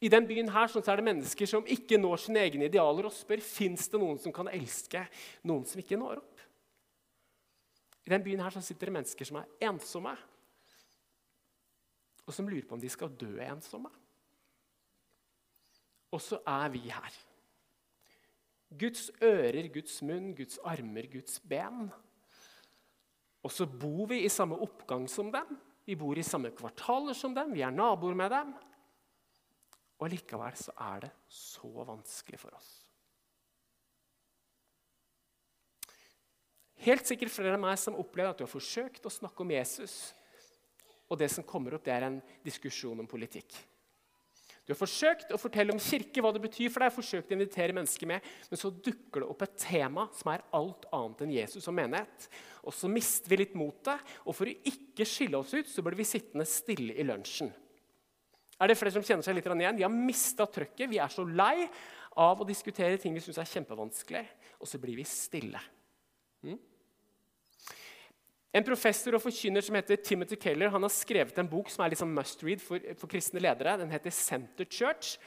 I den byen her så er det mennesker som ikke når sine egne idealer, og spør fins det noen som kan elske noen som ikke når opp. I den byen her så sitter det mennesker som er ensomme, og som lurer på om de skal dø ensomme. Og så er vi her. Guds ører, Guds munn, Guds armer, Guds ben. Og så bor vi i samme oppgang som dem. Vi bor i samme kvartaler som dem, vi er naboer med dem. Og likevel så er det så vanskelig for oss. Helt sikkert flere av meg som opplever at du har forsøkt å snakke om Jesus, og det som kommer opp, det er en diskusjon om politikk. Du har forsøkt å fortelle om kirke, hva det betyr for deg, forsøkt å invitere mennesker med, men så dukker det opp et tema som er alt annet enn Jesus og menighet. Og så mister vi litt motet, og for å ikke skille oss ut, så blir vi sittende stille i lunsjen. Er det flere som kjenner seg litt igjen? Vi har mista trøkket. Vi er så lei av å diskutere ting vi syns er kjempevanskelig, og så blir vi stille. Mm? En professor og forkynner som heter Timothy Keller han har skrevet en bok som er liksom must read for, for, kristne ledere. Den heter Center Church.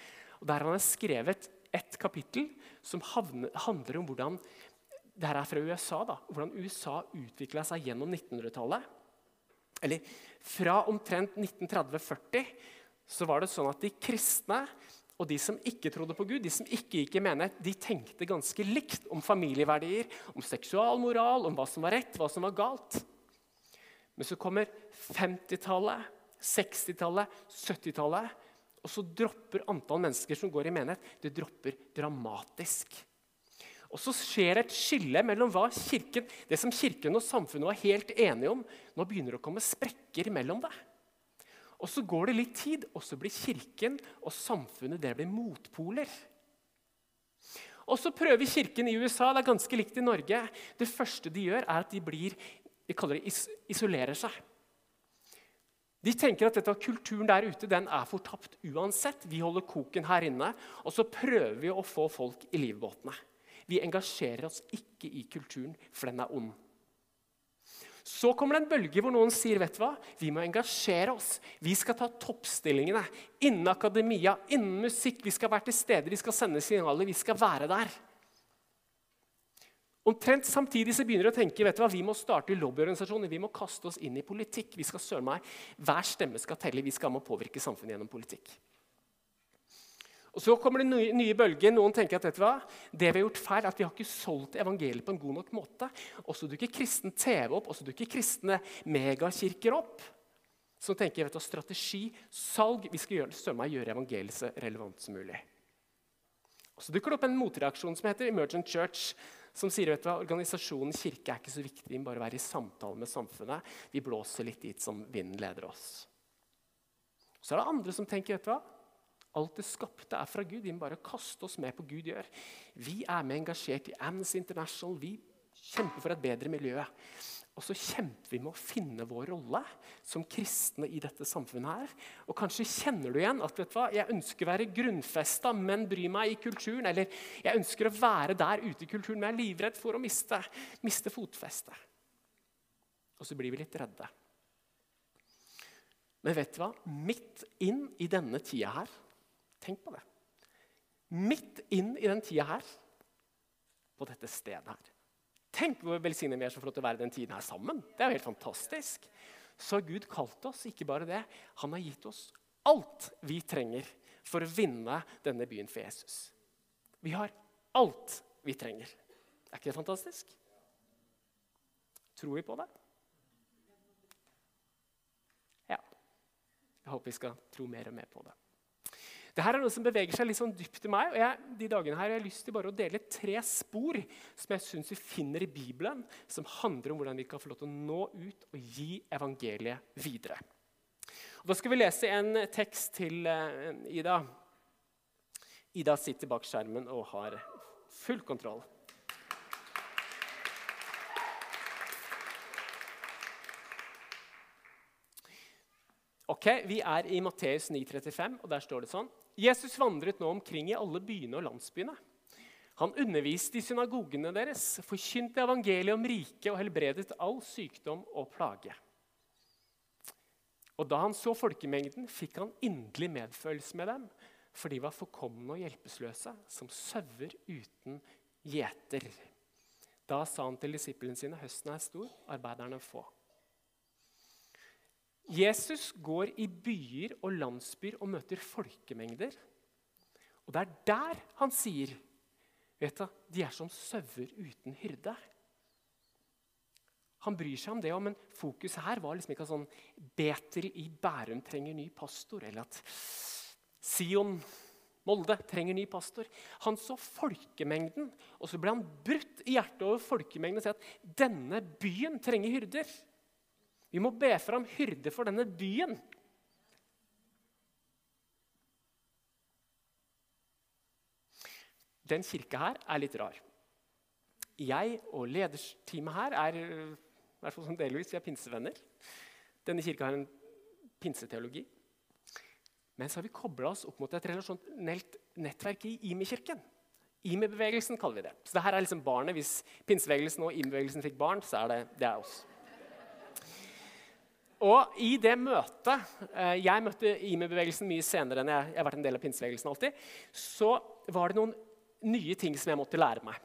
og Der han har skrevet et kapittel som havner, handler om hvordan det her er fra USA, da, hvordan USA utvikla seg gjennom 1900-tallet. Eller Fra omtrent 1930-40 så var det sånn at de kristne og de som ikke trodde på Gud, de som ikke gikk i menighet, de tenkte ganske likt om familieverdier, om seksualmoral, om hva som var rett, hva som var galt. Men så kommer 50-tallet, 60-tallet, 70-tallet. Og så dropper antall mennesker som går i menighet, det dropper dramatisk. Og så skjer et skille mellom hva kirken, det som Kirken og samfunnet var helt enige om. Nå begynner det å komme sprekker mellom det. Og Så går det litt tid, og så blir Kirken og samfunnet det blir motpoler. Og så prøver Kirken i USA, det er ganske likt i Norge. Det første de gjør, er at de blir de kaller det is isolerer seg. De tenker at dette kulturen der ute den er fortapt uansett. Vi holder koken her inne, og så prøver vi å få folk i livbåtene. Vi engasjerer oss ikke i kulturen, for den er ond. Så kommer det en bølge hvor noen sier vet du hva? vi må engasjere oss. Vi skal ta toppstillingene innen akademia, innen musikk. Vi skal være til stede, vi skal sende signaler, vi skal være der. Omtrent samtidig så begynner de å tenke vet du hva, vi må starte lobbyorganisasjoner. Vi må kaste oss inn i politikk. Vi skal søren meg, Hver stemme skal telle. Vi skal å påvirke samfunnet gjennom politikk. Og Så kommer det nye, nye bølger. Noen tenker at vet du hva, det vi har gjort feil, at vi har ikke solgt evangeliet på en god nok måte. Og så dukker kristen TV opp, og så dukker kristne megakirker opp. Som tenker vet du, strategi, salg Vi skal gjøre, meg gjøre evangeliet så relevant som mulig. Og Så dukker det opp en motreaksjon som heter Emergent Church som sier vet du hva, organisasjonen kirke er ikke så viktig, vi må bare være i samtale med samfunnet. Vi blåser litt dit som vinden leder oss. Så er det andre som tenker vet du hva, alt det skapte er fra Gud. Vi må bare kaste oss med på Gud gjør. Vi er med engasjert i Amnesty International. Vi kjemper for et bedre miljø. Og så kjemper vi med å finne vår rolle som kristne i dette samfunnet. her. Og Kanskje kjenner du igjen at vet du hva, jeg ønsker å være grunnfesta, men bry meg i kulturen. Eller jeg ønsker å være der ute i kulturen, men jeg er livredd for å miste, miste fotfestet. Og så blir vi litt redde. Men vet du hva? Midt inn i denne tida her Tenk på det. Midt inn i den tida her, på dette stedet her Tenk hvor velsignet vi er så flott å være den tiden her sammen. Det er jo helt fantastisk. Så har Gud kalt oss, ikke bare det, han har gitt oss alt vi trenger for å vinne denne byen for Jesus. Vi har alt vi trenger. Er ikke det fantastisk? Tror vi på det? Ja. Jeg håper vi skal tro mer og mer på det. Dette er noe som beveger seg litt sånn dypt i meg. og jeg, de dagene her har jeg lyst til bare å dele tre spor som jeg synes vi finner i Bibelen, som handler om hvordan vi kan få lov til å nå ut og gi evangeliet videre. Og da skal vi lese en tekst til uh, Ida. Ida sitter bak skjermen og har full kontroll. Ok, Vi er i Matteus 9,35, og der står det sånn Jesus vandret nå omkring i alle byene og landsbyene. Han underviste i synagogene deres, forkynte evangeliet om riket og helbredet all sykdom og plage. Og Da han så folkemengden, fikk han inderlig medfølelse med dem, for de var forkomne og hjelpeløse, som sauer uten gjeter. Da sa han til disiplene sine, høsten er stor, arbeiderne få. Jesus går i byer og landsbyer og møter folkemengder. Og det er der han sier vet du, de er som sauer uten hyrde. Han bryr seg om det, men fokuset her var liksom ikke sånn Betel i Bærum trenger ny pastor, eller at Sion Molde trenger ny pastor. Han så folkemengden, og så ble han brutt i hjertet over folkemengden og sier at denne byen trenger hyrder. Vi må be fram hyrde for denne byen. Den kirka her er litt rar. Jeg og ledersteamet her er i hvert fall sånn delvis, vi er pinsevenner. Denne kirka har en pinseteologi. Men så har vi kobla oss opp mot et relasjonelt nettverk i IMI-kirken. IMI-bevegelsen kaller vi det. Så det her er liksom barnet. Hvis pinsebevegelsen og IMI-bevegelsen fikk barn, så er det, det er oss. Og i det møtet eh, Jeg møtte IME-bevegelsen mye senere enn jeg, jeg har vært en del av pinsebevegelsen alltid. Så var det noen nye ting som jeg måtte lære meg.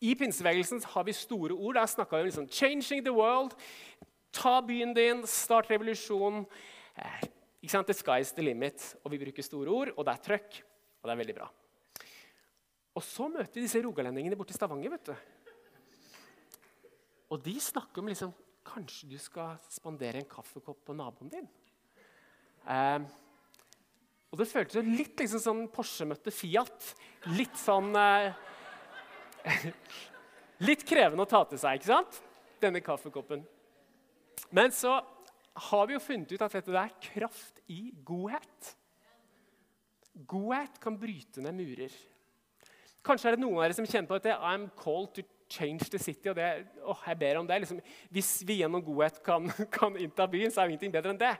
I pinsebevegelsen har vi store ord. Der snakka vi om liksom, 'changing the world'. Ta byen din, start revolusjon. Eh, ikke sant? The sky's the limit. Og vi bruker store ord, og det er trøkk. Og det er veldig bra. Og så møter vi disse rogalendingene borte i Stavanger. vet du. Og de snakker om liksom, kanskje du skal spandere en kaffekopp på naboen din. Eh, og det føltes litt liksom sånn Porsche møtte Fiat. Litt sånn eh, Litt krevende å ta til seg, ikke sant? Denne kaffekoppen. Men så har vi jo funnet ut at dette er kraft i godhet. Godhet kan bryte ned murer. Kanskje er det noen av dere som kjenner på dette. I'm called to change the city. og det, åh, jeg ber om det. Liksom, hvis vi gjennom godhet kan, kan innta byen, så er det ingenting bedre enn det.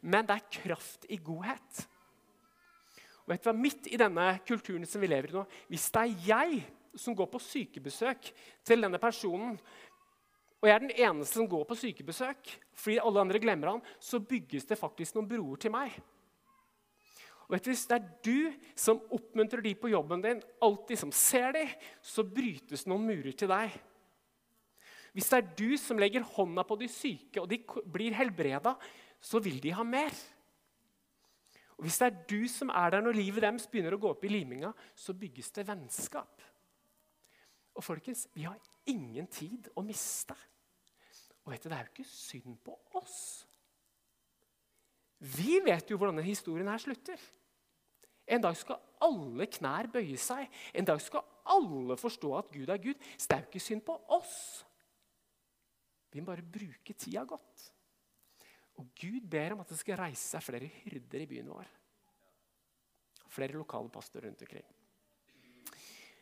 Men det er kraft i godhet. Og vet du hva, Midt i denne kulturen som vi lever i nå, hvis det er jeg som går på sykebesøk til denne personen, og jeg er den eneste som går på sykebesøk fordi alle andre glemmer han, så bygges det faktisk noen broer til meg. Og Hvis det er du som oppmuntrer de på jobben din, alltid som ser de, så brytes noen murer til deg. Hvis det er du som legger hånda på de syke, og de blir helbreda, så vil de ha mer. Og Hvis det er du som er der når livet deres begynner å gå opp i liminga, så bygges det vennskap. Og folkens, vi har ingen tid å miste. Og vet du, det er jo ikke synd på oss. Vi vet jo hvordan denne historien her slutter. En dag skal alle knær bøye seg. En dag skal alle forstå at Gud er Gud. Så det er jo ikke synd på oss. Vi må bare bruke tida godt. Og Gud ber om at det skal reise seg flere hyrder i byen vår. Flere lokale pastorer rundt omkring.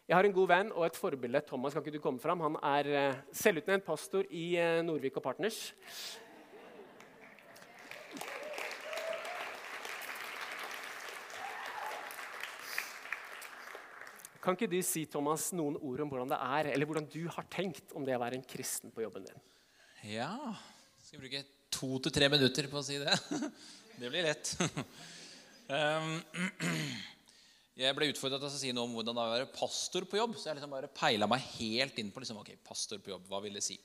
Jeg har en god venn og et forbilde. Thomas, kan ikke du komme fram? Han er uh, selvutnevnt pastor i Norvik Nordvik og Partners. Kan ikke du si Thomas, noen ord om hvordan det er, eller hvordan du har tenkt om det å være en kristen på jobben din? Ja Skal bruke to til tre minutter på å si det? Det blir lett. um, Jeg ble utfordra til å si noe om hvordan det er å være pastor på jobb. Så jeg liksom bare peila meg helt inn på liksom, ok, pastor på jobb, hva vil det si.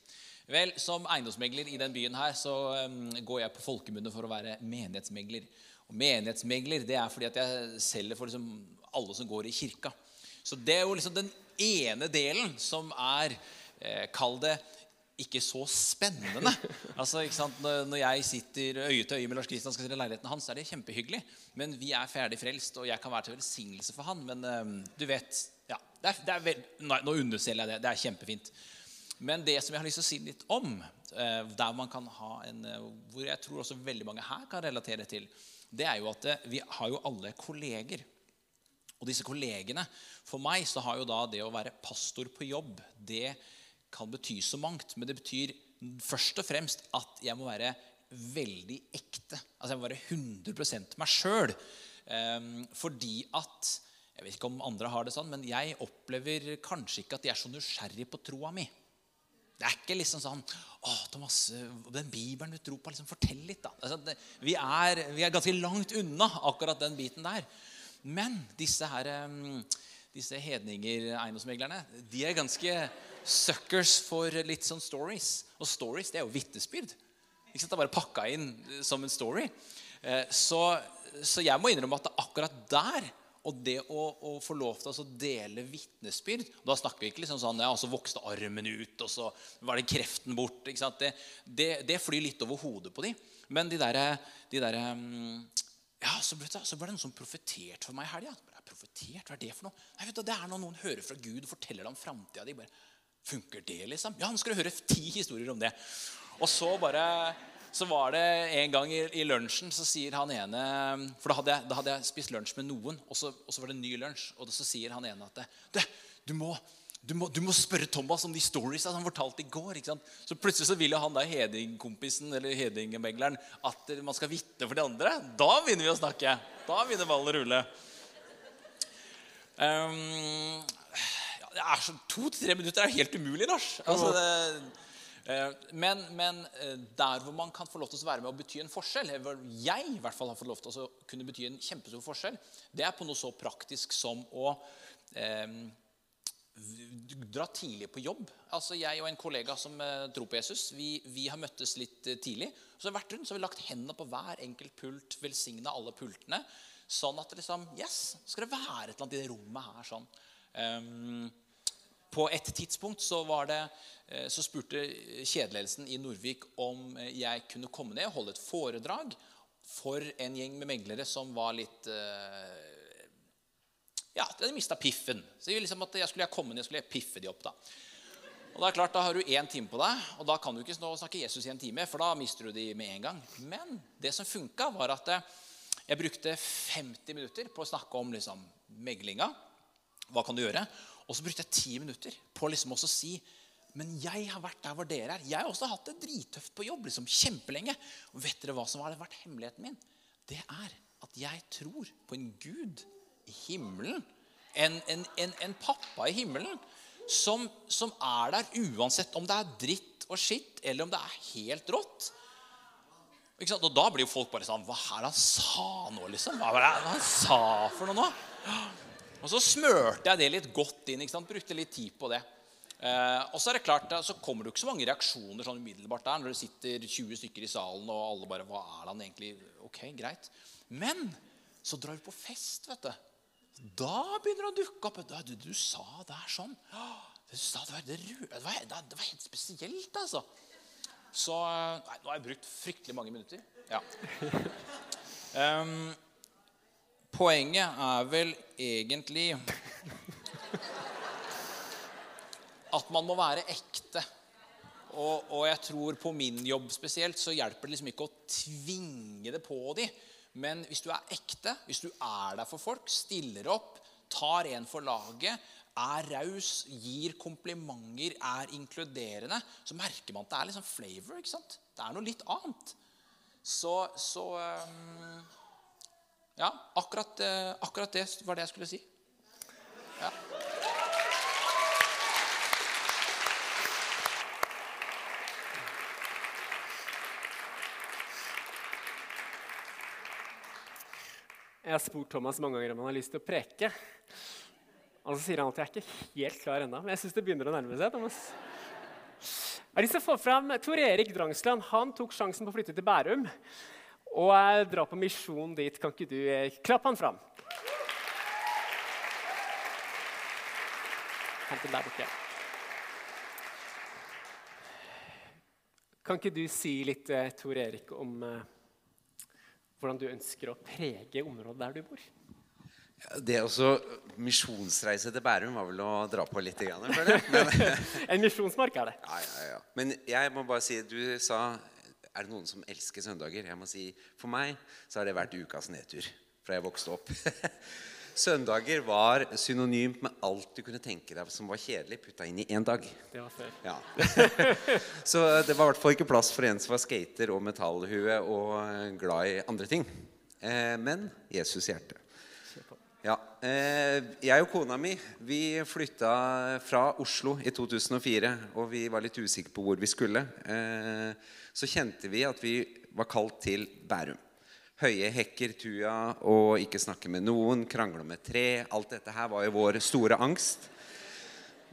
Vel, Som eiendomsmegler i den byen her så um, går jeg på folkemunne for å være menighetsmegler. Og Menighetsmegler det er fordi at jeg selger for liksom, alle som går i kirka. Så det er jo liksom den ene delen som er eh, Kall det ikke så spennende. Altså, ikke sant? Når jeg sitter øye til øye med Lars Kristian skal til leiligheten hans, så er det kjempehyggelig. Men vi er ferdig frelst, og jeg kan være til velsignelse for han. Men um, du vet ja, det er, det er veld... nei, Nå underselger jeg det. Det er kjempefint. Men det som jeg har lyst til å si litt om, uh, der man kan ha en, uh, hvor jeg tror også veldig mange her kan relatere til, det er jo at vi har jo alle kolleger. Og disse kollegene For meg så har jo da det å være pastor på jobb det kan bety så mangt. Men det betyr først og fremst at jeg må være veldig ekte. Altså jeg må være 100 meg sjøl. Um, fordi at Jeg vet ikke om andre har det sånn, men jeg opplever kanskje ikke at de er så nysgjerrig på troa mi. Det er ikke liksom sånn å, Thomas, den Bibelen du tror på, liksom, fortell litt, da. Altså, det, vi, er, vi, er, ganske langt unna akkurat den biten der. Men disse her disse hedninger-eiendomsmeglerne de er ganske suckers for litt sånn stories. Og stories det er jo vitnesbyrd. Ikke sant? Det er bare pakka inn eh, som en story. Eh, Så, så jeg må innrømme at det akkurat der og det å, å få lov til å dele vitnesbyrd Da snakker vi ikke liksom sånn ja, og så vokste armen ut, og så var det kreften bort. Det, det, det flyr litt over hodet på de. Men de derre de der, ja, så, det, så var det noen som profeterte for meg i helga. Profetert, hva er det for noe? Nei, vet du, det er når noen hører fra Gud og forteller deg om framtida di. Funker det, liksom? Ja, nå skal du høre ti historier om det. Og så bare så var det en gang i, i lunsjen så sier han ene For da hadde jeg, da hadde jeg spist lunsj med noen, og så, og så var det en ny lunsj. Og så sier han ene at du, du, må, du, må, du må spørre Thomas om de stories han fortalte i går. ikke sant? Så plutselig så vil jo han der hedingkompisen eller hedingmegleren at man skal vitne for de andre. Da begynner vi å snakke. Da begynner ballen å rulle. Um, ja, er To-tre minutter er helt umulig, Lars. Altså, det, eh, men, men eh, der hvor man kan få lov til å være med og bety en forskjell, hvor jeg i hvert fall har fått lov til å kunne bety en kjempestor forskjell, det er på noe så praktisk som å eh, dra tidlig på jobb. Altså Jeg og en kollega som eh, tror på Jesus, vi, vi har møttes litt eh, tidlig. Så har vi vært rundt, så har vi lagt hendene på hver enkelt pult, velsigna alle pultene. Sånn at det liksom, yes, skal det være et eller annet i det rommet her. sånn. Um, på et tidspunkt så, det, eh, så spurte kjedeledelsen i Norvik om jeg kunne komme ned og holde et foredrag for en gjeng med meglere som var litt eh, Ja, de hadde mista piffen. Så jeg, liksom jeg skulle jeg komme ned skulle jeg piffe de opp. Da Og det er klart, da har du én time på deg, og da kan du ikke snakke Jesus i en time, for da mister du de med en gang. Men det som funka, var at jeg brukte 50 minutter på å snakke om liksom, meglinga. Hva kan du gjøre? Og så brukte jeg 10 minutter på liksom også å si men jeg har vært der hvor dere er. Jeg har også hatt det drittøft på jobb liksom kjempelenge. Og vet dere hva som har vært hemmeligheten min? Det er at jeg tror på en Gud himmelen. En, en, en, en pappa i himmelen som, som er der uansett om det er dritt og skitt, eller om det er helt rått. Og da blir jo folk bare sånn Hva er det han sa nå, liksom? Hva er det han sa for noe nå? Og så smørte jeg det litt godt inn. Brukte litt tid på det. Eh, og så er det klart, så kommer det jo ikke så mange reaksjoner sånn umiddelbart der når det sitter 20 stykker i salen, og alle bare Hva er det han egentlig Ok, greit. Men så drar vi på fest, vet du. Da begynner det å dukke opp. Du, du, du sa det sånn sånn. Du sa det var, det, det, var, det var helt spesielt, altså. Så Nei, nå har jeg brukt fryktelig mange minutter. Ja. Um, poenget er vel egentlig at man må være ekte. Og, og, jeg tror på min jobb spesielt så hjelper det liksom ikke å tvinge det på dem. Men hvis du er ekte, hvis du er der for folk, stiller opp, tar en for laget, er raus, gir komplimenter, er inkluderende, så merker man at det er liksom flavor. ikke sant? Det er noe litt annet. Så, så um, Ja, akkurat, uh, akkurat, det var det jeg skulle si. Ja. Jeg har spurt Thomas mange ganger om han har lyst til å preke. Og så sier han at jeg er ikke helt klar ennå, men jeg syns det begynner å nærme seg. Thomas. Jeg har lyst til å få fram Tor Erik Drangsland. Han tok sjansen på å flytte til Bærum og dra på misjon dit. Kan ikke du eh, klappe han fram? Hent den der borte. Kan ikke du si litt, eh, Tor Erik, om uh, hvordan du ønsker å prege området der du bor? Det også Misjonsreise til Bærum var vel å dra på litt. føler jeg. en misjonsmark er det. Ja, ja, ja. Men jeg må bare si Du sa er det noen som elsker søndager. Jeg må si, For meg så har det vært ukas nedtur fra jeg vokste opp. Søndager var synonymt med alt du kunne tenke deg som var kjedelig, putta inn i én dag. Det var før. Ja. så det var i hvert fall ikke plass for en som var skater og metallhue og glad i andre ting. Eh, men Jesus hjerte. Ja, eh, Jeg og kona mi vi flytta fra Oslo i 2004. Og vi var litt usikre på hvor vi skulle. Eh, så kjente vi at vi var kalt til Bærum. Høye hekker, tuja, og ikke snakke med noen, krangle med tre. Alt dette her var jo vår store angst.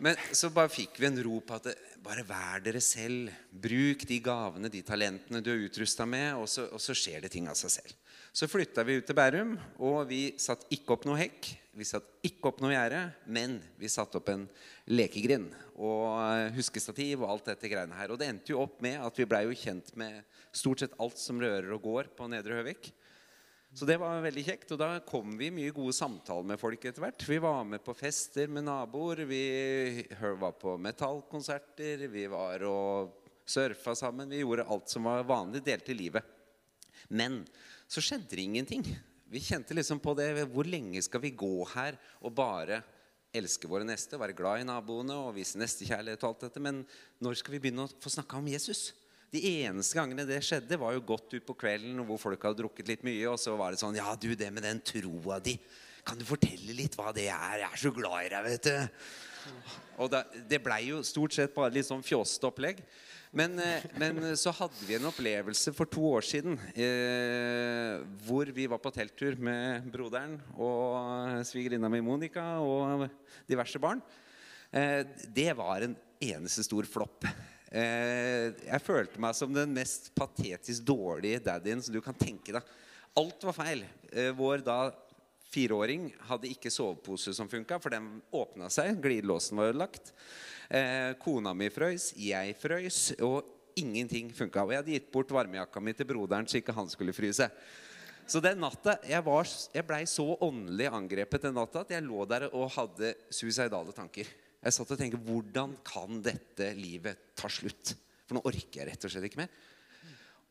Men så bare fikk vi en ro på at det, bare vær dere selv. Bruk de gavene, de talentene du er utrusta med, og så, og så, skjer det ting av seg selv. Så flytta vi ut til Bærum, og vi satte ikke opp noe hekk. Vi satte ikke opp noe gjerde, men vi satte opp en lekegrind og huskestativ og alt dette greiene her. Og det endte jo opp med at vi blei jo kjent med stort sett alt som rører og går på Nedre Høvik. Så det var veldig kjekt. Og da kom vi mye gode samtaler med folk etter hvert. Vi var med på fester med naboer, vi var på metallkonserter, vi var og surfa sammen. Vi gjorde alt som var vanlig, delte livet. Men så skjedde det ingenting. Vi kjente liksom på det. Hvor lenge skal vi gå her og bare elske våre neste, være glad i naboene og vise nestekjærlighet og alt dette? Men når skal vi begynne å få snakka om Jesus? De eneste gangene det skjedde, var jo godt utpå kvelden hvor folk hadde drukket litt mye. Og så var det sånn Ja, du, det med den troa di, kan du fortelle litt hva det er? Jeg er så glad i deg, vet du. Og det blei jo stort sett bare litt sånn fjåsete opplegg. Men, eh, men, så hadde vi en opplevelse for to år siden eh, hvor vi var på telttur med broderen og svigerinna mi Monica og diverse barn. Eh, det var en eneste stor flopp. Eh, jeg følte meg som den mest patetisk dårlige daddyen som du kan tenke deg. Alt var feil. Eh, vår da fireåring hadde ikke sovepose som funka, for den åpna seg. Glidelåsen var ødelagt. Eh, kona mi frøys, jeg frøys, og ingenting funka. Og jeg hadde gitt bort varmejakka mi til broderen så ikke han skulle fryse. Så den natta, Jeg, var, jeg blei så åndelig angrepet den natta at jeg lå der og hadde suicidale tanker. Jeg satt og tenkte hvordan kan dette livet ta slutt? For nå orker jeg rett og slett ikke mer.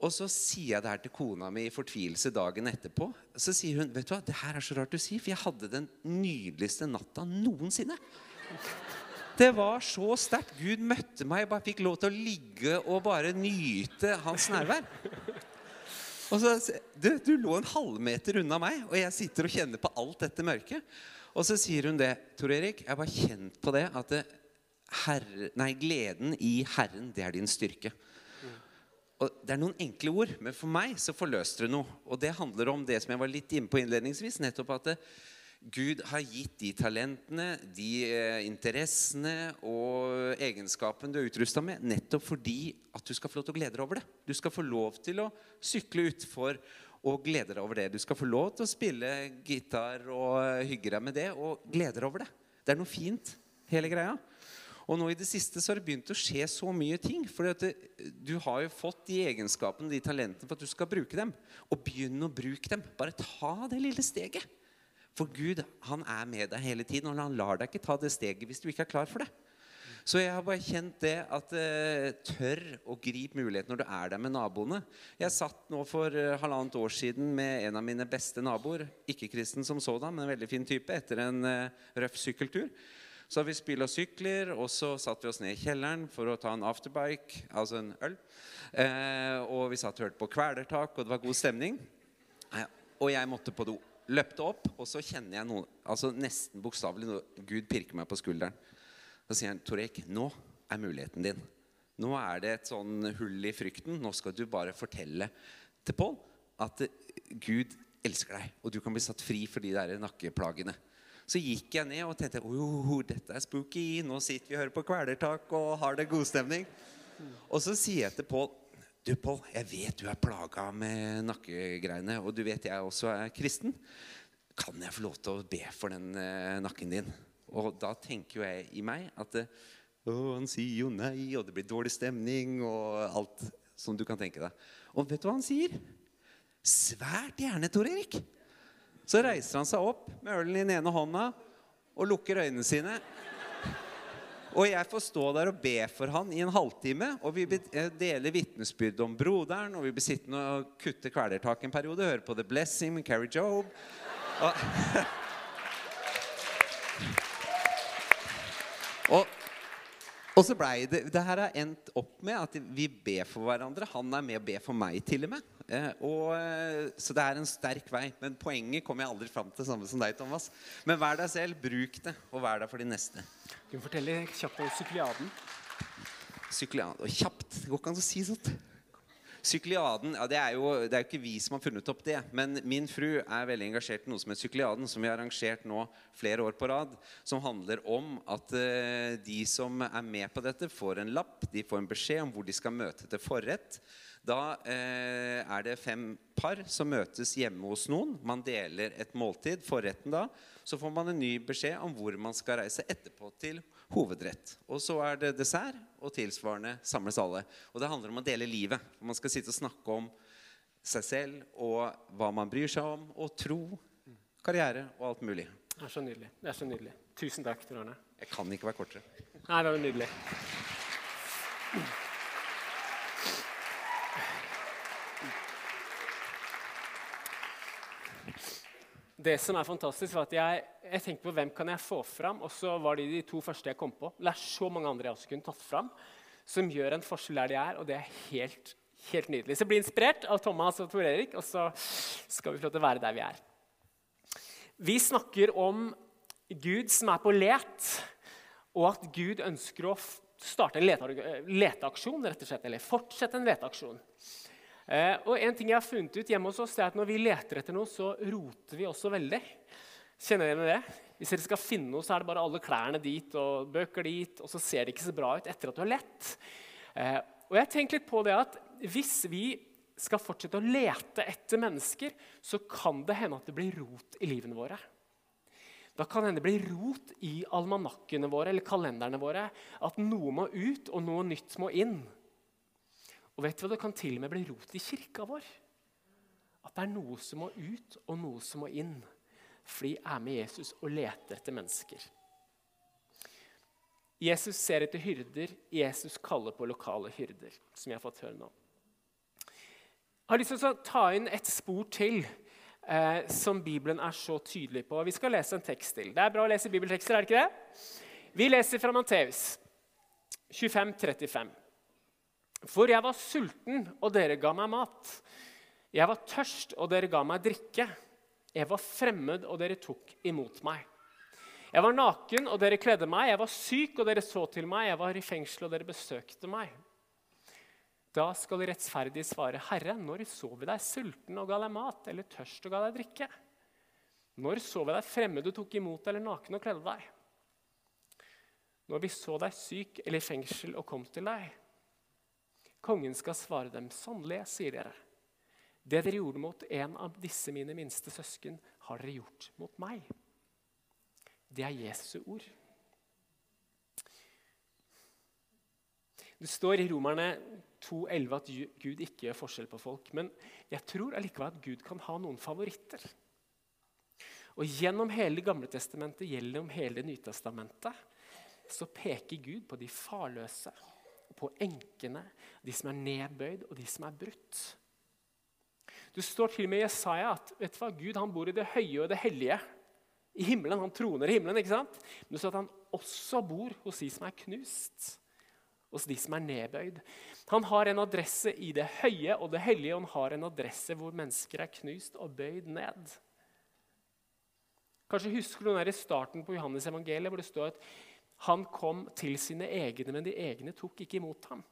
Og så sier jeg det her til kona mi i fortvilelse dagen etterpå. Så sier hun vet du hva, det her er så rart du sier, for jeg hadde den nydeligste natta noensinne. Det var så sterkt. Gud møtte meg, jeg bare fikk lov til å ligge og bare nyte hans nærvær. Og så, du, du lå en halvmeter unna meg, og jeg sitter og kjenner på alt dette mørket. Og så sier hun det. Tor Erik, jeg var kjent på det at det, herre, nei, gleden i Herren, det er din styrke. Og Det er noen enkle ord, men for meg så forløste det noe. Og det handler om det som jeg var litt inne på innledningsvis. nettopp at det, Gud har gitt de talentene, de eh, interessene og egenskapene du er utrusta med, nettopp fordi at du skal få lov til å glede deg over det. Du skal få lov til å sykle utfor og glede deg over det. Du skal få lov til å spille gitar og hygge deg med det og glede deg over det. Det er noe fint, hele greia. Og nå i det siste så har det begynt å skje så mye ting. For du har jo fått de egenskapene, de talentene, for at du skal bruke dem. Og begynn å bruke dem. Bare ta det lille steget. For Gud han er med deg hele tiden, og han lar deg ikke ta det steget hvis du ikke er klar for det. Så jeg har bare kjent det at eh, tør å gripe muligheten når du er der med naboene. Jeg satt nå for eh, halvannet år siden med en av mine beste naboer. Ikke-kristen som sådan, men en veldig fin type. Etter en eh, røff sykkeltur. Så har vi spilla sykler, og så satte vi oss ned i kjelleren for å ta en afterbike, altså en øl. Eh, og vi satt og hørte på kvelertak, og det var god stemning. Eh, og jeg måtte på do. Løpte opp, og så kjenner jeg noe, altså nesten bokstavelig noe Gud pirker meg på skulderen. Da sier han, Torek, nå er muligheten din. Nå er det et sånn hull i frykten. Nå skal du bare fortelle til Pål at Gud elsker deg, og du kan bli satt fri for de der nakkeplagene. Så gikk jeg ned og tenkte oh, dette er spooky. Nå sitter vi og hører på kvelertak og har det godstemning. Og så sier jeg til Pål du, Pål, jeg vet du er plaga med nakkegreiene, og du vet jeg også er kristen. Kan jeg få lov til å be for den eh, nakken din? Og da tenker jo jeg i meg at å, han sier jo nei, og det blir dårlig stemning, og alt som du kan tenke deg. Og vet du hva han sier? Svært gjerne, Tor Erik. Så reiser han seg opp med ølen i den ene hånda og lukker øynene sine. Og jeg får stå der og be for han i en halvtime. Og vi eh, deler vitnesbyrd om broderen, og vi blir sittende og kutte kvelertak en periode. Høre på The Blessing med Carrie Job. Og Og, og så blei det Det her har endt opp med at vi ber for hverandre. Han er med og ber for meg, til og med. Eh, og, eh, så det er en sterk vei. Men poenget kommer jeg aldri fram til, samme som deg, Thomas. Men vær deg selv, bruk det, og vær der for de neste. Du kan fortelle kjapt om sykliaden. Sykliaden kjapt. Det går ikke an å si sånt. Sykliaden ja, det, er jo, det er jo ikke vi som har funnet opp det. Men min fru er veldig engasjert i noe som heter Sykliaden, som vi har arrangert nå flere år på rad. Som handler om at uh, de som er med på dette, får en lapp. De får en beskjed om hvor de skal møte til forrett. Da eh, er det fem par som møtes hjemme hos noen. Man deler et måltid, forretten da. Så får man en ny beskjed om hvor man skal reise etterpå til hovedrett. Og så er det dessert, og tilsvarende samles alle. Og det handler om å dele livet. Man skal sitte og snakke om seg selv og hva man bryr seg om, og tro, karriere og alt mulig. Det er så nydelig. Det er så nydelig. Tusen takk, Tor Arne. Jeg kan ikke være kortere. Nei, det var nydelig. Det som er fantastisk, var at jeg, jeg, tenkte på hvem kan jeg få fram, og så var de de to første jeg kom på. Det er så mange andre jeg også kunne tatt fram, som gjør en forskjell der de er, og det er helt, helt nydelig. Så bli inspirert av Thomas og Tor Erik, og så skal vi få lov til å være der vi er. Vi snakker om Gud som er på let, og at Gud ønsker å starte en leteaksjon, rett og slett, eller fortsette en leteaksjon. Eh, og en ting jeg har funnet ut hjemme hos oss, er at Når vi leter etter noe, så roter vi også veldig. Kjenner dere det? Hvis dere skal finne noe, så er det bare alle klærne dit og bøker dit, og så ser det ikke så bra ut etter at du har lett. Eh, og jeg tenker litt på det at Hvis vi skal fortsette å lete etter mennesker, så kan det hende at det blir rot i livene våre. Da kan hende det blir rot i almanakkene våre eller kalenderne våre. At noe må ut, og noe nytt må inn. Og vet du hva, Det kan til og med bli rot i kirka vår. At det er noe som må ut, og noe som må inn. Fordi jeg er med Jesus og leter etter mennesker. Jesus ser etter hyrder. Jesus kaller på lokale hyrder, som vi har fått høre nå. Jeg har lyst til å ta inn et spor til eh, som Bibelen er så tydelig på. Vi skal lese en tekst til. Det er bra å lese bibeltekster, er det ikke det? Vi leser fra Matteus 25, 35. For jeg var sulten, og dere ga meg mat. Jeg var tørst, og dere ga meg drikke. Jeg var fremmed, og dere tok imot meg. Jeg var naken, og dere kledde meg. Jeg var syk, og dere så til meg. Jeg var i fengsel, og dere besøkte meg. Da skal de rettferdige svare, Herre, når så vi deg sulten og ga deg mat, eller tørst og ga deg drikke? Når så vi deg fremmed og tok imot, eller naken og kledde deg? Når vi så deg syk eller i fengsel og kom til deg? Kongen skal svare dem, sannelig, sier dere. Det dere gjorde mot en av disse mine minste søsken, har dere gjort mot meg. Det er Jesu ord. Det står i Romerne 2,11 at Gud ikke gjør forskjell på folk. Men jeg tror allikevel at Gud kan ha noen favoritter. Og Gjennom hele gamle testamentet, gjennom hele Nytestamentet, så peker Gud på de farløse på enkene, de som er nedbøyd, og de som er brutt. Det står til og med i Jesaja at vet du hva, Gud han bor i det høye og det hellige. I himmelen, Han troner i himmelen. ikke sant? Men det står at han også bor hos de som er knust. Hos de som er nedbøyd. Han har en adresse i det høye og det hellige, og han har en adresse hvor mennesker er knust og bøyd ned. Kanskje husker du den i starten på Johannes evangeliet, hvor det står at han kom til sine egne, men de egne tok ikke imot ham.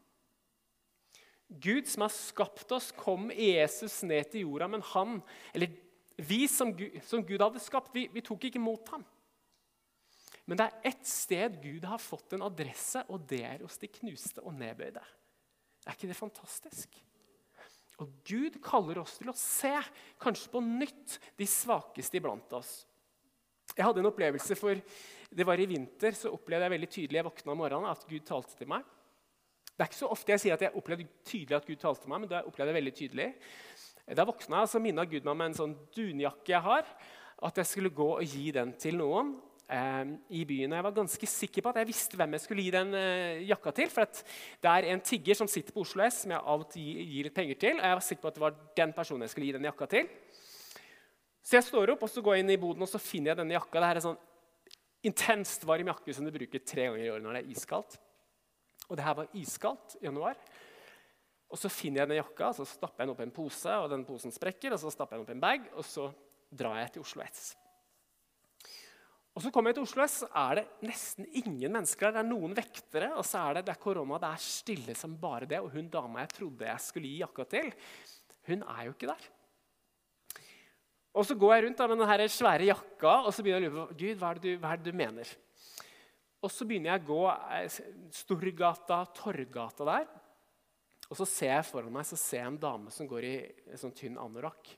Gud som har skapt oss, kom Jesus ned til jorda, men han, eller vi som Gud, som Gud hadde skapt, vi, vi, tok ikke imot ham. Men det er ett sted Gud har fått en adresse, og det er hos de knuste og nedbøyde. Er ikke det fantastisk? Og Gud kaller oss til å se, kanskje på nytt, de svakeste iblant oss. Jeg hadde en opplevelse for det var i vinter så opplevde jeg veldig tydelig jeg våkna om morgenen at Gud talte til meg. Det er ikke så ofte jeg sier at jeg opplevde tydelig at Gud talte til meg, men da opplevde jeg veldig tydelig. Da jeg så minna Gud meg med en sånn dunjakke jeg har, at jeg skulle gå og gi den til noen eh, i byen. Jeg var ganske sikker på at jeg visste hvem jeg skulle gi den eh, jakka til. For det er en tigger som sitter på Oslo S, som jeg av og til gir litt penger til. og jeg var sikker på at det var den personen jeg skulle gi den jakka til. Så jeg står opp og så går jeg inn i boden og så finner jeg denne jakka. Det her er sånn intenst varm jakke som du bruker tre ganger i året når det er iskaldt. Og det her var iskaldt i januar. Og Så finner jeg den jakka, så stapper jeg den opp i en pose, og den posen sprekker. og Så stapper jeg den opp i en bag, og så drar jeg til Oslo S. Og så kommer jeg til Oslo, S, så er det nesten ingen mennesker der. Det er noen vektere, og så er det, det er korona. Det er stille som bare det. Og hun dama jeg trodde jeg skulle gi jakka til, hun er jo ikke der. Og så går jeg rundt med denne svære jakka og så begynner jeg å lure på Gud, hva er, du, hva er det du mener. Og så begynner jeg å gå eh, Storgata, Torggata der. Og så ser jeg foran meg så ser jeg en dame som går i en sånn tynn anorakk.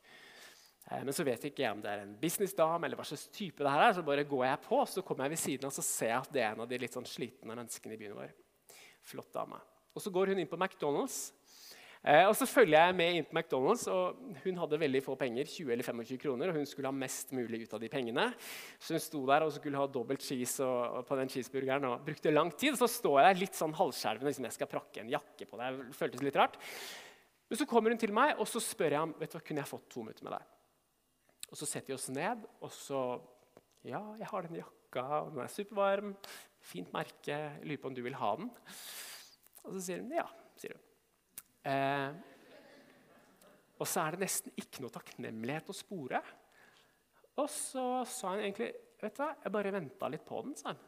Eh, men så vet ikke jeg om det er en businessdame eller hva slags type det her er. Så bare går jeg på, så kommer jeg ved siden av og ser jeg at det er en av de litt sånn slitne menneskene i byen vår. Flott dame. Og Så går hun inn på McDonald's. Eh, og Så følger jeg med inn på McDonald's, og hun hadde veldig få penger. 20 eller 25 kroner, og hun skulle ha mest mulig ut av de pengene. Så hun sto der og skulle ha dobbelt cheese og, og på den cheeseburgeren og brukte lang tid. Så står jeg litt sånn halvskjelven liksom jeg skal prakke en jakke på det. Det føltes litt rart. Men så kommer hun til meg, og så spør jeg om vet du hva, kunne jeg fått to minutter med deg. Og så setter vi oss ned, og så Ja, jeg har den jakka, og den er supervarm. Fint merke. Lurer på om du vil ha den. Og så sier hun ja. sier hun. Eh, og så er det nesten ikke noe takknemlighet å spore. Og så sa hun egentlig vet du hva, jeg bare venta litt på den. sa han.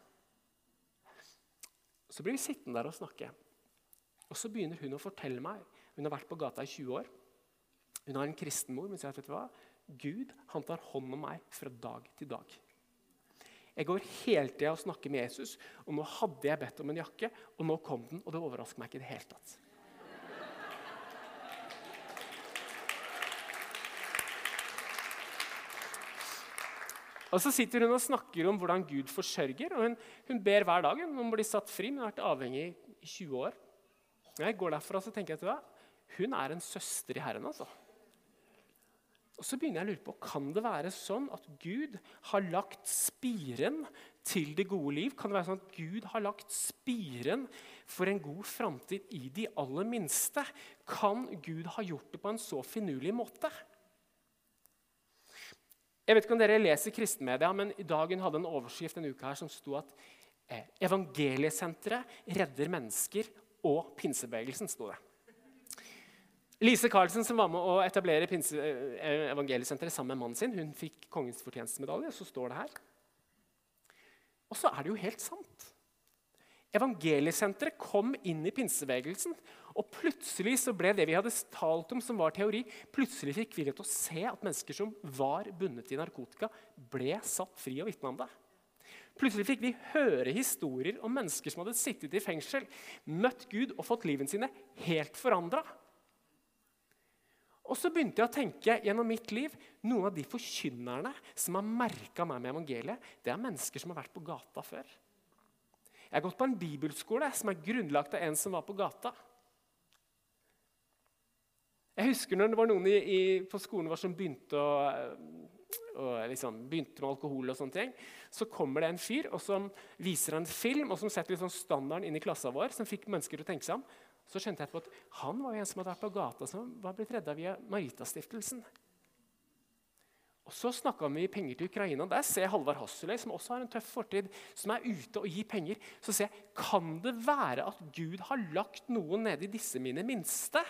Så blir vi sittende der og snakke. Og så begynner hun å fortelle meg Hun har vært på gata i 20 år. Hun har en kristen mor. Men sier vet du hva, Gud han tar hånd om meg fra dag til dag. Jeg går hele tida og snakker med Jesus, og nå hadde jeg bedt om en jakke, og nå kom den, og det overrasker meg ikke det hele tatt. Og Så sitter hun og snakker om hvordan Gud forsørger. og Hun, hun ber hver dag om å bli satt fri, men har vært avhengig i 20 år. Jeg går derfra, så tenker jeg til deg, hun er en søster i Herren. altså. Og så begynner jeg å lure på, Kan det være sånn at Gud har lagt spiren til det gode liv? Kan det være sånn at Gud har lagt spiren for en god framtid i de aller minste? Kan Gud ha gjort det på en så finurlig måte? Jeg vet ikke om dere leser kristenmedia, men i dagen hadde en overskrift en uke her som sto at eh, evangeliesenteret redder mennesker og pinsebevegelsen. sto det. Lise Karlsen, som var med å etablere eh, evangeliesenteret sammen med mannen sin, hun fikk kongens fortjenstmedalje. Så står det her. Og så er det jo helt sant. Evangeliesenteret kom inn i pinsebevegelsen. Og plutselig så ble det vi hadde talt om, som var teori, plutselig fikk vi til å se at mennesker som var bundet i narkotika, ble satt fri og vitne om det. Plutselig fikk vi høre historier om mennesker som hadde sittet i fengsel, møtt Gud og fått livene sine helt forandra. Og så begynte jeg å tenke gjennom mitt liv, noen av de forkynnerne som har merka meg med evangeliet, det er mennesker som har vært på gata før. Jeg har gått på en bibelskole som er grunnlagt av en som var på gata. Jeg husker når det var noen i, i, på skolen vår som begynte, å, å, liksom, begynte med alkohol. og sånne ting. Så kommer det en fyr og som viser en film og som setter liksom standarden inn i klassen vår. som fikk mennesker å tenke seg om så skjønte jeg på at han var jo en som hadde vært på gata, som var blitt redda via Maritastiftelsen. Og Så snakka vi penger til Ukraina. Der ser jeg Halvard Hasseløy, som også har en tøff fortid, som er ute og gir penger. Så ser jeg kan det være at Gud har lagt noen nede i disse mine minste,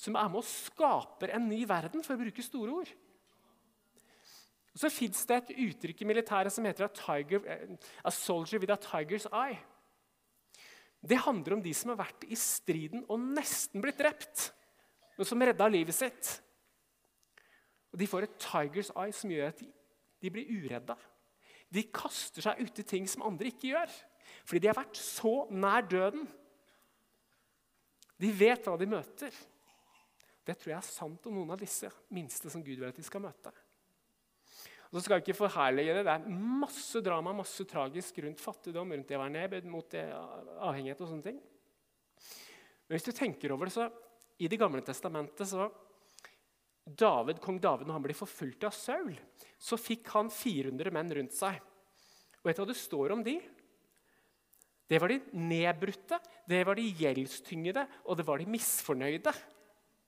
som er med og skaper en ny verden, for å bruke store ord. Og Så fins det et uttrykk i militæret som heter a, tiger, a soldier with a tiger's eye. Det handler om de som har vært i striden og nesten blitt drept, men som redda livet sitt. Og De får et tiger's eye som gjør at de blir uredda. De kaster seg uti ting som andre ikke gjør, fordi de har vært så nær døden. De vet hva de møter. Det tror jeg er sant om noen av disse minste som Gud vil at de skal møte. Og så skal jeg ikke forherlige det. Det er masse drama masse tragisk rundt fattigdom, rundt det å være ned, mot avhengighet og sånne ting. Men hvis du tenker over det, så i Det gamle testamentet så David, Kong David, når han blir forfulgt av Saul, så fikk han 400 menn rundt seg. Og vet du hva det står om de? Det var de nedbrutte, det var de gjeldstyngede, og det var de misfornøyde.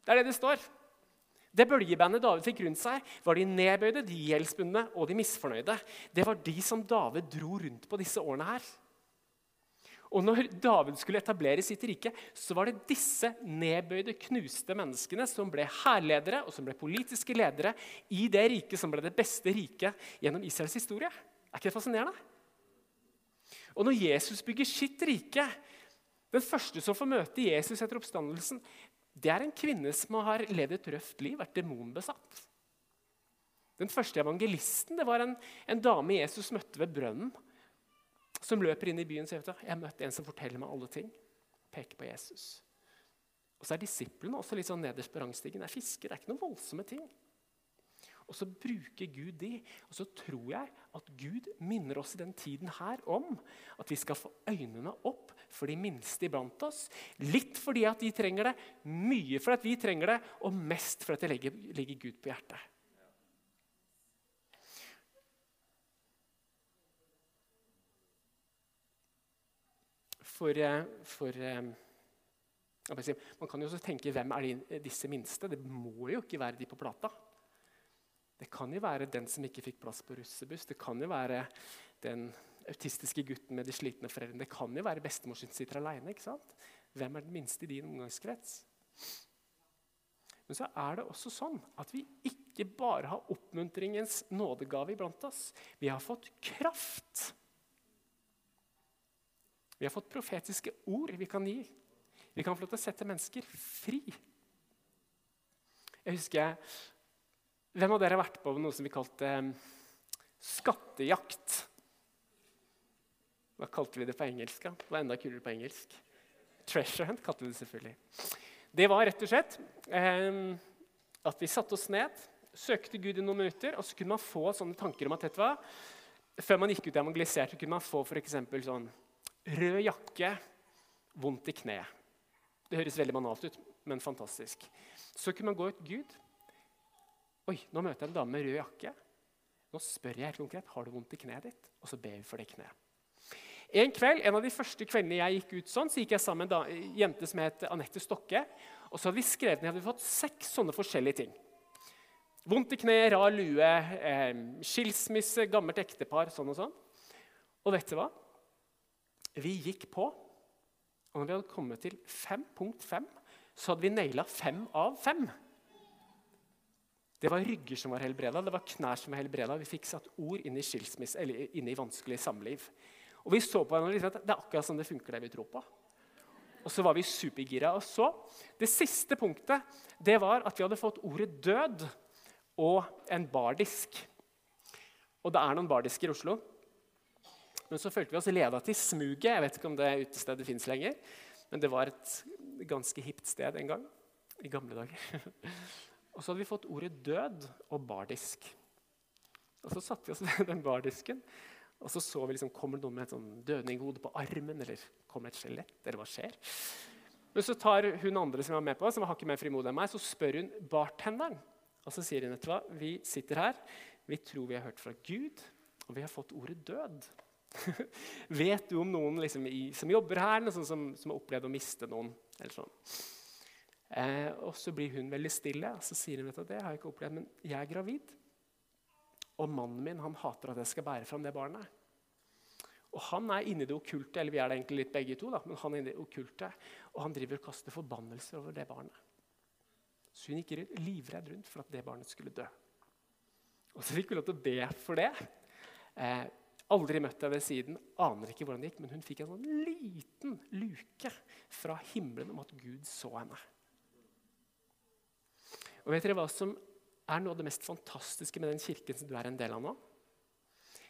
Det er det det står. Det bølgebandet David fikk rundt seg, var de nedbøyde, de gjeldsbundne og de misfornøyde. Det var de som David dro rundt på disse årene her. Og når David skulle etablere sitt rike, så var det disse nedbøyde, knuste menneskene som ble hærledere og som ble politiske ledere i det riket som ble det beste riket gjennom Israels historie. Er ikke det fascinerende? Og når Jesus bygger sitt rike Den første som får møte Jesus etter oppstandelsen, det er en kvinne som har levd et røft liv, vært demonbesatt. Den første evangelisten det var en, en dame Jesus møtte ved brønnen, som løper inn i byen og sier jeg møtte en som forteller meg alle ting. Peker på Jesus. Og så er disiplene også litt sånn nederst på rangstigen. Det er fisker, det er ikke noen voldsomme ting. Og så bruker Gud de. Og så tror jeg at Gud minner oss i den tiden her om at vi skal få øynene opp for de minste iblant oss. Litt fordi at de trenger det, mye fordi at vi trenger det, og mest fordi det legger, legger Gud på hjertet. For, eh, for eh, Man kan jo også tenke hvem er de, disse minste? Det må jo ikke være de på plata. Det kan jo være den som ikke fikk plass på russebuss. Det kan jo være den autistiske gutten med de slitne foreldrene. Det kan jo være bestemor som sitter aleine. Hvem er den minste i din omgangskrets? Men så er det også sånn at vi ikke bare har oppmuntringens nådegave iblant oss. Vi har fått kraft. Vi har fått profetiske ord vi kan gi. Vi kan få lov til å sette mennesker fri. Jeg husker hvem av dere har vært på noe som vi kalte um, skattejakt? Hva kalte vi det på engelsk? Det var enda kulere på engelsk. Treasure hunt kalte vi det selvfølgelig. Det var rett og slett eh, at vi satte oss ned, søkte Gud i noen minutter, og så kunne man få sånne tanker om at dette var før man gikk ut og evangeliserte, kunne man få f.eks. sånn rød jakke, vondt i kneet. Det høres veldig banalt ut, men fantastisk. Så kunne man gå ut Gud, Oi, nå møter jeg en dame med rød jakke. Nå spør jeg helt konkret har du vondt i kneet ditt, og så ber vi for det kneet. En kveld, en av de første kveldene jeg gikk ut sånn, så gikk jeg sammen med en jente som het Anette Stokke. Og så hadde vi skrevet ned hadde vi fått seks sånne forskjellige ting. Vondt i kneet, rar lue, eh, skilsmisse, gammelt ektepar, sånn og sånn. Og vet du hva? Vi gikk på, og når vi hadde kommet til 5.5, så hadde vi naila fem av fem. Det var rygger som var helbreda, det var knær som var helbreda. Vi fikk satt ord inn i inn i vanskelig samliv. Og vi så på hverandre at det er akkurat sånn det funker, det vi tror på. Og så var vi supergira. Og så, Det siste punktet det var at vi hadde fått ordet 'død' og en bardisk. Og det er noen bardisker i Oslo. Men så følte vi oss leda til Smuget. Jeg vet ikke om det utestedet fins lenger. Men det var et ganske hipt sted en gang. I gamle dager. Og så hadde vi fått ordet 'død' og 'bardisk'. Og Så satte vi oss ved den bardisken og så så vi liksom, kommer det noen med et sånn dødninghode på armen. Eller kommer et skjelett? Eller hva skjer? Men så tar hun andre som var med på, som har ikke mer frimodig enn meg, så spør hun bartenderen. Og så sier hun hva, vi sitter her, vi tror vi har hørt fra Gud, og vi har fått ordet 'død'. Vet du om noen liksom, i, som jobber her, noe sånn som, som, har opplevd å miste noen? Eller sånn. Eh, og så blir hun veldig stille, og så sier hun at det har jeg ikke opplevd, men jeg er gravid. Og mannen min han hater at jeg skal bære fram det barnet. Og Han er inne i det okkulte, eller vi er det egentlig litt begge to, da, men han er inne i det okkulte, og han driver og kaster forbannelser over det barnet. Så hun gikk livredd rundt for at det barnet skulle dø. Og så fikk vi lov til å be for det. Eh, aldri møtt henne ved siden, aner ikke hvordan det gikk, men hun fikk en sånn liten luke fra himmelen om at Gud så henne. Og vet dere hva som er noe av det mest fantastiske med den kirken som du er en del av nå?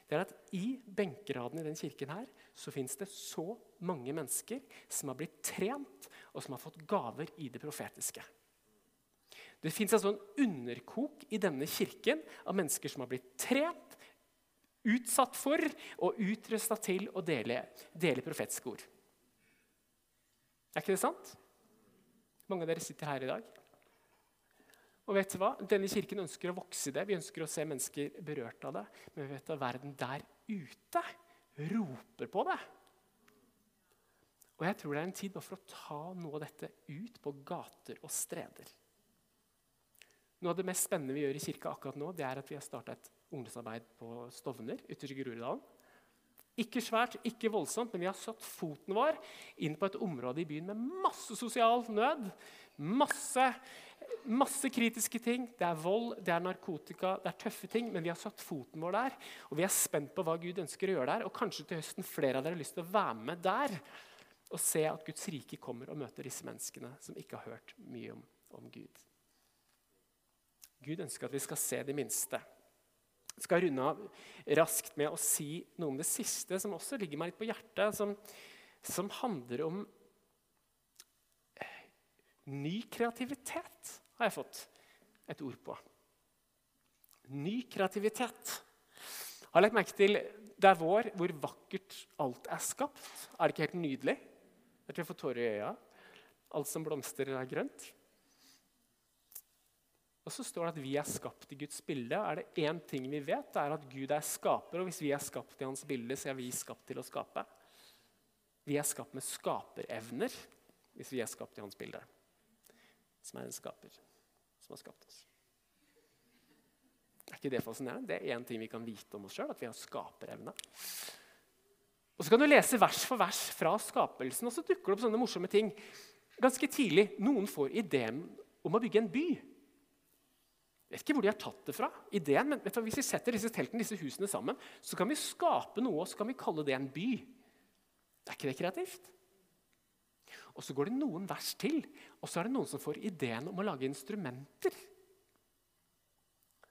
Det er at I benkeradene i den kirken her, så fins det så mange mennesker som har blitt trent, og som har fått gaver i det profetiske. Det fins altså en underkok i denne kirken av mennesker som har blitt trent, utsatt for og utrusta til å dele, dele profetiske ord. Er ikke det sant? Mange av dere sitter her i dag. Og vet du hva? Denne kirken ønsker å vokse i det. Vi ønsker å se mennesker berørt av det. Men vi vet at verden der ute roper på det. Og jeg tror det er en tid for å ta noe av dette ut på gater og streder. Noe av det mest spennende vi gjør i kirka akkurat nå, det er at vi har starta et ungdomsarbeid på Stovner. ytterst i Groruddalen. Ikke svært, ikke voldsomt, men vi har satt foten vår inn på et område i byen med masse sosial nød. Masse masse kritiske ting. Det er vold, det er narkotika, det er tøffe ting. Men vi har satt foten vår der, og vi er spent på hva Gud ønsker å gjøre der. Og kanskje til høsten flere av dere har lyst til å være med der og se at Guds rike kommer og møter disse menneskene som ikke har hørt mye om, om Gud. Gud ønsker at vi skal se de minste. Jeg skal runde av raskt med å si noe om det siste, som også ligger meg litt på hjertet, som, som handler om ny kreativitet, har jeg fått et ord på. Ny kreativitet. Har lagt merke til det er vår, hvor vakkert alt er skapt. Er det ikke helt nydelig? Jeg tror jeg får tårer i øya. Alt som blomstrer, er grønt. Og så står det at vi er skapt i Guds bilde. Er det én ting vi vet, det er at Gud er skaper. Og hvis vi er skapt i hans bilde, så er vi skapt til å skape. Vi er skapt med skaperevner hvis vi er skapt i hans bilde. Som er en skaper som har skapt oss. Er ikke det fascinerende? Det er én ting vi kan vite om oss sjøl, at vi har skaperevne. Og Så kan du lese vers for vers fra skapelsen, og så dukker det opp sånne morsomme ting. Ganske tidlig noen får ideen om å bygge en by. Jeg vet ikke hvor de har tatt det fra. ideen, men Hvis vi setter disse teltene disse husene sammen, så kan vi skape noe og så kan vi kalle det en by. Er ikke det kreativt? Og Så går det noen vers til, og så er det noen som får ideen om å lage instrumenter.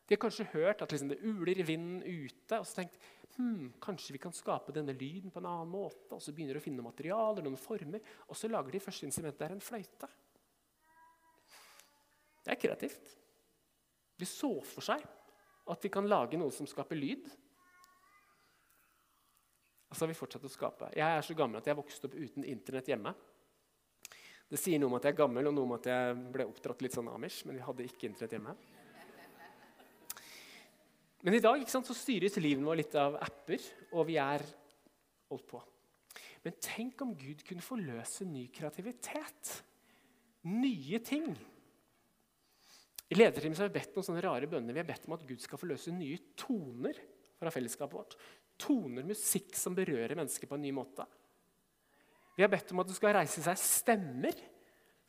De har kanskje hørt at liksom det uler i vinden ute, og så tenkt hm, kanskje vi kan skape denne lyden på en annen måte. og Så begynner de å finne materialer, noen former, og så lager de første instrumentet. Er en fløyte. Det er kreativt. De så for seg at vi kan lage noe som skaper lyd. Og så har vi fortsatt å skape. Jeg er så gammel at jeg vokste opp uten Internett hjemme. Det sier noe om at jeg er gammel, og noe om at jeg ble oppdratt litt sånn amish. Men vi hadde ikke Internett hjemme. Men i dag sant, så styres livet vårt litt av apper, og vi er holdt på. Men tenk om Gud kunne forløse ny kreativitet. Nye ting. I lederteamet har vi bedt noen sånne rare bønner. Vi har bedt om at Gud skal forløse nye toner fra fellesskapet vårt. Toner, musikk som berører mennesker på en ny måte. Vi har bedt om at det skal reise seg stemmer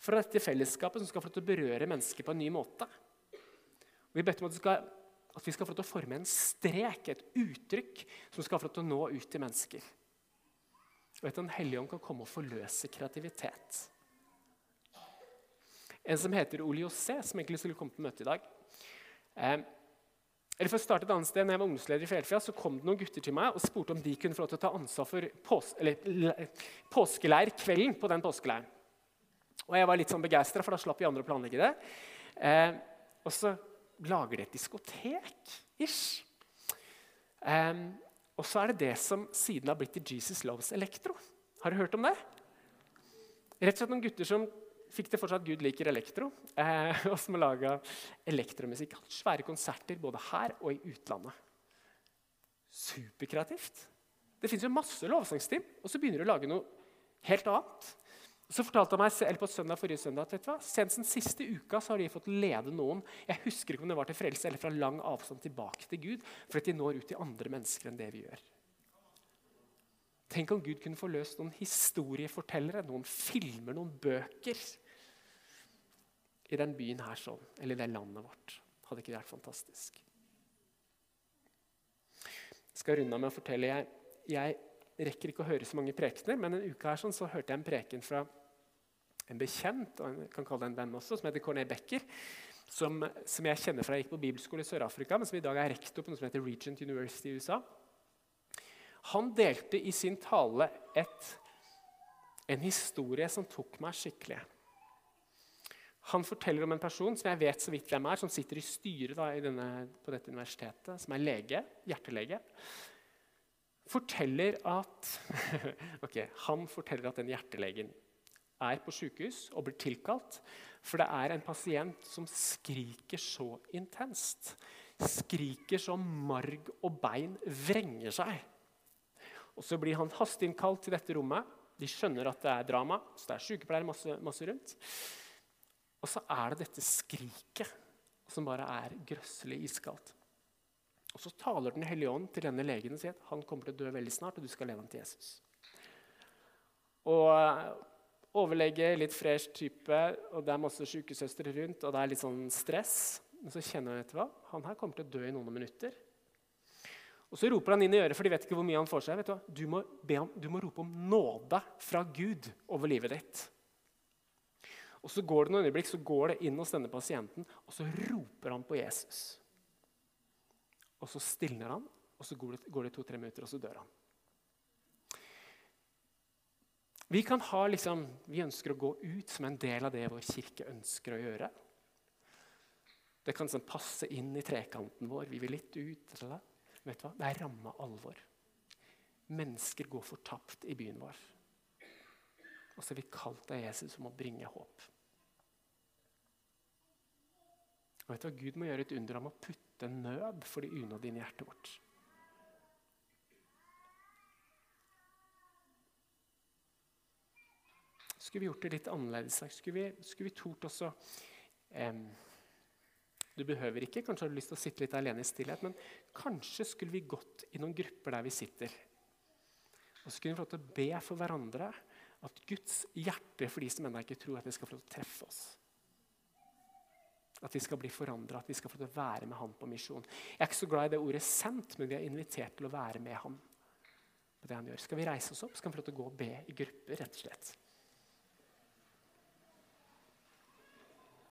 fra dette fellesskapet som skal få til å berøre mennesker på en ny måte. Vi har bedt om at, skal, at vi skal få til å forme en strek, et uttrykk, som skal få til å nå ut til mennesker. Og at Den hellige ånd kan komme og forløse kreativitet. En som heter Ole José, som egentlig skulle komme på møte i dag. Eh, eller for å starte et annet sted, når jeg var ungdomsleder i Fjellfjell, så kom det noen gutter til meg og spurte om de kunne få lov til å ta ansvar for pås påskeleirkvelden på den påskeleiren. Og jeg var litt sånn begeistra, for da slapp vi andre å planlegge det. Eh, og så lager de et diskotek. ish. Eh, og så er det det som siden har blitt til Jesus Loves Electro. Har du hørt om det? Rett og slett noen gutter som fikk det fortsatt Gud liker elektro, eh, og som har laga elektromusikk. Hatt Svære konserter både her og i utlandet. Superkreativt. Det fins masse lovsangsteam, og så begynner du å lage noe helt annet. Så fortalte han meg, eller på søndag forrige søndag, at Senest den siste uka så har de fått lede noen jeg husker ikke om det var til frelse eller fra lang avstand tilbake til Gud, for at de når ut til andre mennesker enn det vi gjør. Tenk om Gud kunne få løst noen historiefortellere, noen filmer, noen bøker i den byen her sånn, eller i det landet vårt. Hadde ikke det vært fantastisk? Jeg skal runde av med å fortelle jeg, jeg, rekker ikke å høre så mange prekener, men en uke her sånn, så hørte jeg en preken fra en bekjent, og jeg kan kalle det en venn også, som heter Corné Becker. Som, som, jeg kjenner fra jeg gikk på bibelskole i Sør-Afrika, men som i dag er rektor på noe som heter Regent University i USA. Han delte i sin tale et, en historie som tok meg skikkelig. Han forteller om en person som jeg vet så vidt hvem er, som sitter i styret da, i denne, på dette universitetet, som er lege, hjertelege. Forteller at, okay, han forteller at den hjertelegen er på sykehus og blir tilkalt. For det er en pasient som skriker så intenst. Skriker så marg og bein vrenger seg. Og Så blir han hasteinnkalt til dette rommet. De skjønner at det er drama, så det er sykepleiere masse, masse rundt. Og så er det dette skriket som bare er grøsselig iskaldt. Og Så taler Den hellige ånd til denne legen og sier at han kommer til å dø veldig snart, og du skal leve ham til Jesus. Og, overlege, litt fresh type, og det er masse sykesøstre rundt, og det er litt sånn stress. Men så kjenner han etter hva? han her kommer til å dø i noen minutter. Og Så roper han inn i øret, for de vet ikke hvor mye han får seg. Du? Du må, om, du må rope om nåde fra Gud over livet ditt. Og Så går det noen øyeblikk, så går det inn hos denne pasienten, og så roper han på Jesus. Og så stilner han, og så går det, to-tre minutter, og så dør han. Vi kan ha liksom, vi ønsker å gå ut som en del av det vår kirke ønsker å gjøre. Det kan sånn passe inn i trekanten vår. Vi vil litt ut. Eller? Vet du hva? Det er ramma alvor. Mennesker går fortapt i byen vår. Og så er vi kalt av Jesus om å bringe håp. Og vet du hva? Gud må gjøre et under om å putte nød for de unådde inn i hjertet vårt. Skulle vi gjort det litt annerledes? Skulle vi, skulle vi tort også um, Du behøver ikke, kanskje har du lyst til å sitte litt alene i stillhet, men kanskje skulle vi gått i noen grupper der vi sitter. Og så skulle vi få lov til å be for hverandre at Guds hjerte for de som ennå ikke tror, at det skal få lov til å treffe oss. At vi skal bli forandra, at vi skal få lov til å være med Han på misjon. Jeg er ikke så glad i det ordet 'sendt', men vi er invitert til å være med Han. på det han gjør. Skal vi reise oss opp, så kan vi få lov til å gå og be i grupper. rett og slett.